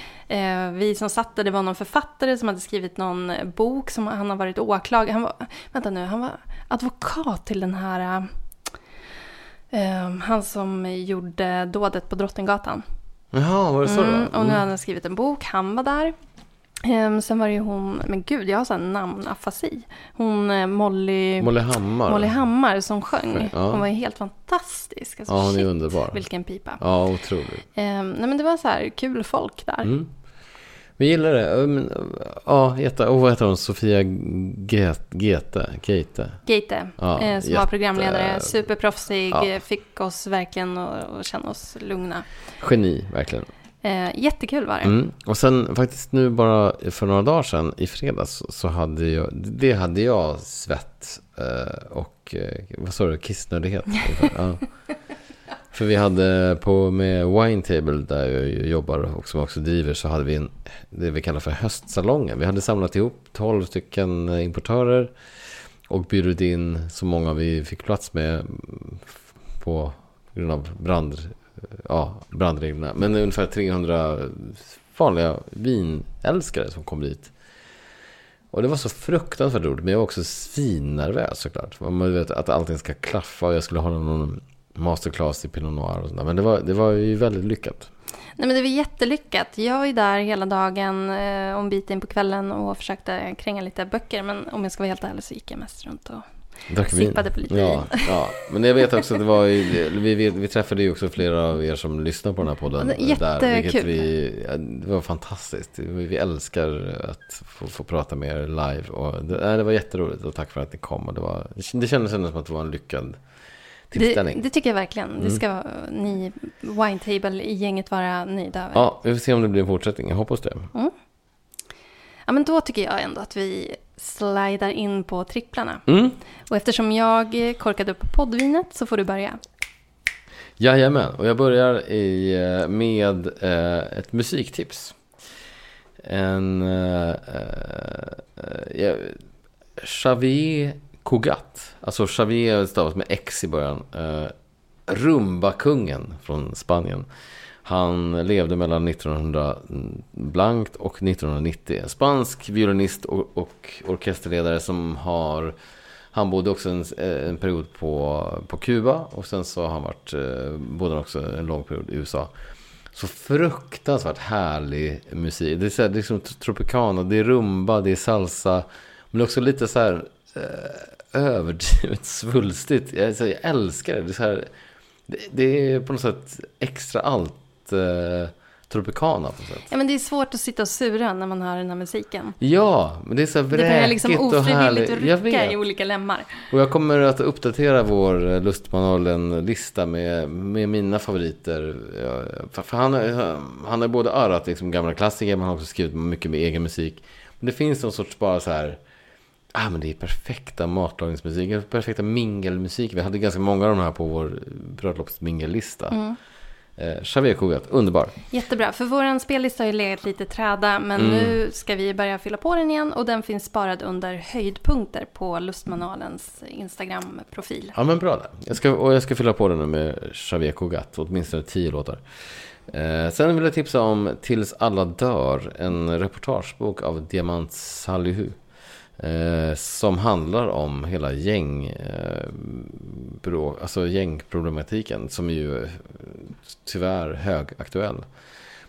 eh, vi som satt där, det var någon författare som hade skrivit någon eh, bok som han har varit åklagare. Han var, vänta nu, han var advokat till den här, eh, eh, han som gjorde dådet på Drottninggatan. Jaha, var det så Mm, då? och nu har han skrivit en bok, han var där. Ehm, sen var det ju hon, men gud jag har sån namnafasi. Hon eh, Molly, Molly Hammar. Molly Hammar som sjöng. Ja. Hon var ju helt fantastisk. Alltså, Ja, hon är shit, underbar. Vilken pipa. Ja, otroligt. Ehm, nej men det var så här kul folk där. Mm. Vi gillar det. Men, Ja, jätte, och vad heter hon? Sofia Gete? Gete? Gete. Ja, eh, som jätte- var programledare, superproffsig, Ja. fick oss verkligen att känna oss lugna. Geni, verkligen. Eh, jättekul var det. Mm. Och sen faktiskt nu bara för några dagar sedan i fredags så hade jag, det hade jag svett eh, och eh, vad sa du, kissnödighet. ja. För vi hade på med Wine Table där jag jobbar och som också driver så hade vi en, det vi kallar för höstsalongen. Vi hade samlat ihop 12 stycken importörer och bjudit in så många vi fick plats med på grund av brand, Eh, ja, brandreglerna. Men ungefär 300 vanliga vinälskare som kom dit. Och det var så fruktansvärt roligt. Men jag var också svinnervös såklart. Man vet att allting ska klaffa och jag skulle hålla någon masterclass i Pinot Noir och sådär. Men det var, det var ju väldigt lyckat. Nej men det var jättelyckat. Jag var ju där hela dagen och en bit in på kvällen och försökte kränga lite böcker. Men om jag ska vara helt ärlig så gick jag mest runt och Drack vin. sippade på lite ja, vin. ja, men jag vet också att det var vi, vi, vi träffade ju också flera av er som lyssnar på den här podden. Är Där, vilket jättekul. vi, det var fantastiskt. Vi, vi älskar att få, få prata med er live. Och det, det var jätteroligt och tack för att ni kom. Och det, var, det kändes ändå som att det var en lyckad Det, det tycker jag verkligen. Mm. Det ska ni, Wine Table i gänget vara nöjda över. Ja, vi får se om det blir en fortsättning. Jag hoppas det. Ja, men då tycker jag ändå att vi slidar in på tripplarna. Mm. Och eftersom jag korkade upp poddvinet så får du börja. Jajamän, och jag börjar i, eh, med eh, ett musiktips. En eh, eh, ja, Xavier Cugat, alltså Xavier stavas med X i början. Eh, Rumba-kungen från Spanien. Han levde mellan 1900 blankt och 1990. En spansk violinist och, och orkesterledare som har han bodde också en, eh, en period på, på Kuba och sen så har han varit, eh, bodde också en lång period i USA. Så fruktansvärt härlig musik. Det är, så här, det är liksom tropicana, det är rumba, det är salsa. Men också lite så här eh, överdrivet svulstigt. Jag, så, jag älskar det. Det är, så här, det, det är på något sätt extra allt. Eh, Tropicana på sätt. Ja, men det är svårt att sitta och sura när man hör den här musiken. Ja, men det är så Det börjar liksom vräkigt och ofrivilligt härligt. Jag att rycka vet. i olika lemmar. Och jag kommer att uppdatera vår eh, Lustmanualen-lista med, med mina favoriter. För, för han, han har både örat liksom gamla klassiker, men han har också skrivit mycket med egen musik. Men det finns någon sorts bara så här, ah men det är perfekta matlagningsmusik, perfekta mingelmusik. Vi hade ganska många av de här på vår bröllopsmingellista. Mm. Eh, Xavier Cugat, underbar. Jättebra, för vår spellista har ju legat lite träda, men Mm. nu ska vi börja fylla på den igen och den finns sparad under höjdpunkter på Lustmanualens Instagram-profil. Ja men bra där. Jag ska, och jag ska fylla på den nu med Xavier Cugat, åtminstone tio låtar. Eh, sen vill jag tipsa om Tills alla dör, en reportagebok av Diamant Salihu. Eh, som handlar om hela gäng, eh, bro, alltså gängproblematiken som är ju tyvärr högaktuell.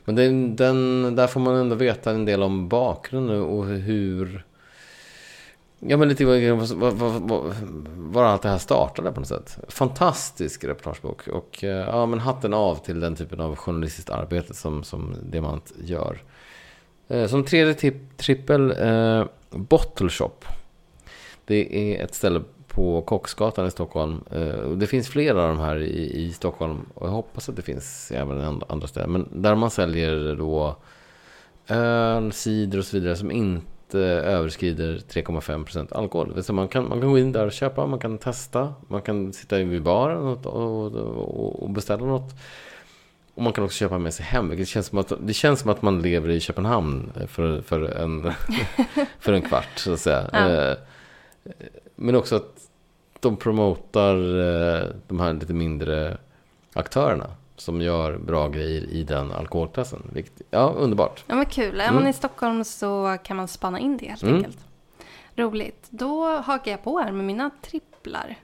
Men den, den, där får man ändå veta en del om bakgrunden och hur Ja men lite var, var, var, var allt det här startade på något sätt. Fantastisk reportagebok. Och eh, ja men hatten av till den typen av journalistiskt arbete som, som Diamant gör. Eh, Som tredje tip, trippel, eh, Bottle Shop. Det är ett ställe på Kocksgatan i Stockholm. Eh, det finns flera av de här i, i Stockholm. Och jag hoppas att det finns även andra- ställen. Men där man säljer då öl, cider och så vidare som inte överskrider 3,5% alkohol. Så man, kan, man kan gå in där och köpa, man kan testa, man kan sitta vid baren och, och, och beställa något. Och man kan också köpa med sig hem, vilket känns som att, det känns som att man lever i Köpenhamn för, för, en, för en kvart, så att säga. Ja. Eh, Men också att de promotar eh, de här lite mindre aktörerna som gör bra grejer i den alkoholklassen. Vilket, ja, underbart. Ja, men kul. Är Mm. man i Stockholm så kan man spana in det helt Mm. enkelt. Roligt. Då hakar jag på här med mina tripplar.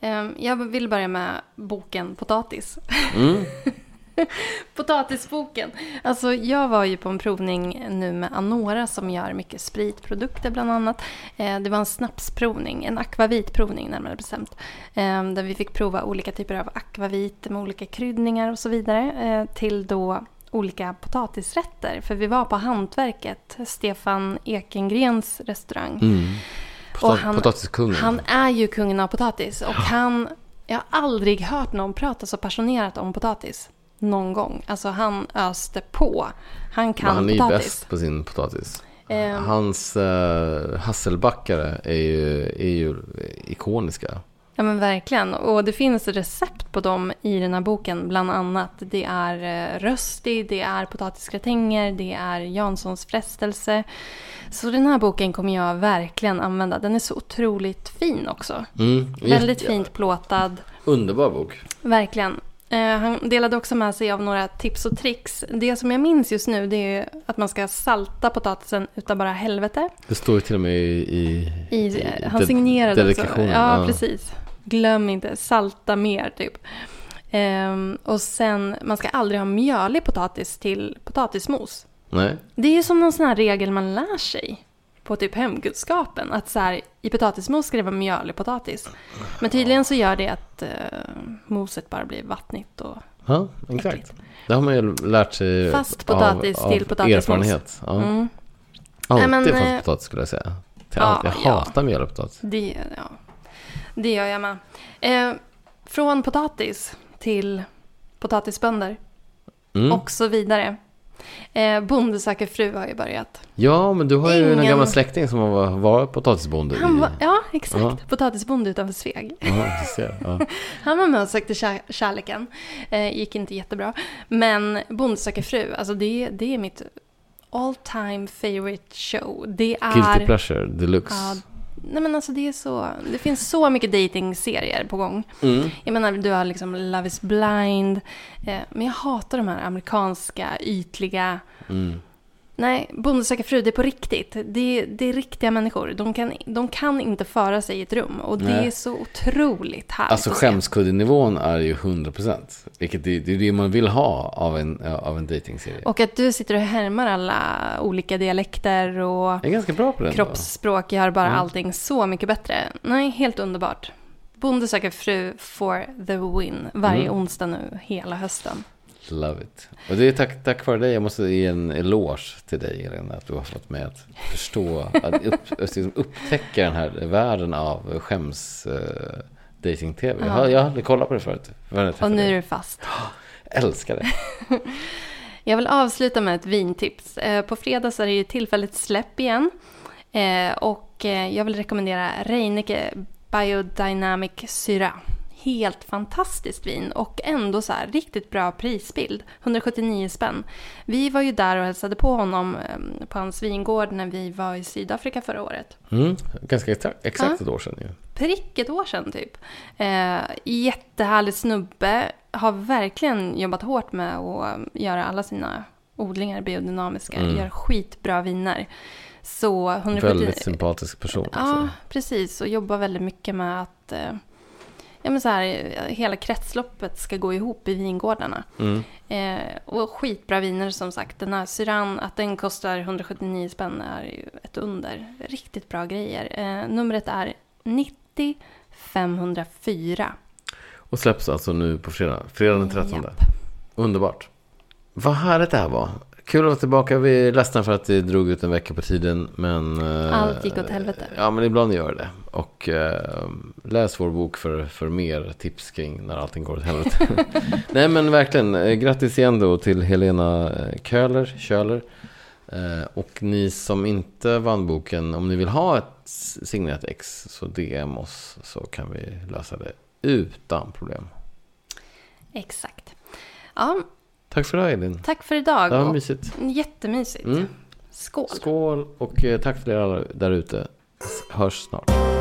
Ehm, Jag vill börja med boken Potatis. Mm. Potatisboken. Alltså jag var ju på en provning nu med Anora som gör mycket spritprodukter bland annat. Eh, Det var en snapsprovning, en akvavitprovning närmare bestämt. Eh, Där vi fick prova olika typer av akvavit med olika kryddningar och så vidare. eh, Till då olika potatisrätter. För vi var på Hantverket, Stefan Ekengrens restaurang. Mm. Potat- Och han- potatiskungen. Han är ju kungen av potatis och han... Jag har aldrig hört någon prata så passionerat om potatis. Någon gång. Alltså han öste på. Han kan han är potatis. bäst på sin potatis. Ehm, Hans uh, hasselbackare är ju, är ju ikoniska. Ja men verkligen. Och det finns recept på dem i den här boken. Bland annat det är eh, rösti, det är potatisgratänger, det är Janssons frestelse. Så den här boken kommer jag verkligen använda. Den är så otroligt fin också. Mm. Väldigt fint plåtad. Underbar bok. Verkligen. Eh, han delade också med sig av några tips och tricks. Det som jag minns just nu det är att man ska salta potatisen utav bara helvete. Det står ju till och med i... i, I, i han de- signerade också. dedikationen, Ja, ja. precis. Glöm inte, salta mer typ. Ehm, och sen, man ska aldrig ha mjölig potatis till potatismos. Nej. Det är ju som någon sån här regel man lär sig på typ hemkunskapen. Att så här, i potatismos ska det vara mjölig potatis. Men tydligen så gör det att eh, moset bara blir vattnigt och Ja, exakt. äckligt. Det har man ju lärt sig Fast potatis av, till av potatismos. erfarenhet. Ja. Mm. Alltid Nej, men, fast eh, potatis skulle jag säga. Till ja, allt. Jag ja. hatar mjöl och potatis. Det, ja, det gör jag med. Eh, från potatis till potatisbönder Mm. och så vidare. Eh, Bonde söker fru har ju börjat. Ja, men du har ju en Ingen- gammal släkting som var, var potatisbonde. Han i- var, ja, exakt. Ja. Potatisbonde utanför Sveg. Ja, ser. Ja. Han var med och sökte kär, kärleken. Eh, gick inte jättebra. Men Bonde söker fru, alltså det, det är mitt all time favorite show. Det är... Guilty pleasure deluxe. Ja, nej men alltså det är så, det finns så mycket dating-serier på gång. Mm. Jag menar, du har liksom Love is blind. Eh, men jag hatar de här amerikanska, ytliga... Mm. Nej, Bonde söker fru, det är på riktigt. Det, det är riktiga människor. De kan, de kan inte föra sig i ett rum. Och det Nej. är så otroligt härligt Alltså skämskuddenivån är ju 100%. Vilket det, det är det man vill ha av en, av en datingserie. Och att du sitter och härmar alla olika dialekter och Jag är ganska bra på den. då. kroppsspråk gör bara Mm. allting så mycket bättre. Nej, helt underbart. Bonde söker fru for the win. Varje Mm. onsdag nu, hela hösten. Love it. Och det är tack, tack vare dig, jag måste ge en eloge till dig Elena, att du har fått mig att förstå, att upp, liksom upptäcka den här världen av skäms uh, dating-tv. Jag, har, jag har aldrig kollat på det förut. Och nu är du fast. Älskar det. jag vill avsluta med ett vintips. Eh, på fredag så är det ju tillfälligt släpp igen. Eh, och jag vill rekommendera Reineke Biodynamic Syra helt fantastiskt vin och ändå så här riktigt bra prisbild. 179 spänn. Vi var ju där och hälsade på honom ehm, på hans vingård när vi var i Sydafrika förra året. Mm, ganska exakt, ett år sedan ju. Prick ett år sedan typ. Eh, jättehärlig snubbe. Har verkligen jobbat hårt med att göra alla sina odlingar biodynamiska. Mm. Gör skitbra viner. Så 170... Väldigt sympatisk person. Ja, alltså. precis. Och jobbar väldigt mycket med att eh, ja, men så här, hela kretsloppet ska gå ihop i vingårdarna. Mm. Eh, och skitbra viner som sagt. Den här Syran, att den kostar 179 spänn är ju ett under. Riktigt bra grejer. Eh, numret är 90 504. Och släpps alltså nu på fredag, fredag den 13. Japp. Underbart. Vad härligt det här var. Kul att vara tillbaka. Vi är ledsna för att det drog ut en vecka på tiden. Men, eh, Allt gick åt helvete. Ja, men ibland gör det. Och eh, läs vår bok för, för mer tips kring när allting går åt helvete. Nej, men verkligen. Eh, grattis igen då till Helena eh, Köhler. Köhler. Eh, och ni som inte vann boken, om ni vill ha ett signerat ex så DM oss så kan vi lösa det utan problem. Exakt. Ja, Tack för idag Elin. Tack för idag. Det var mysigt. Jättemysigt. Mm. Skål. Skål och eh, tack till er alla där ute. Hörs snart.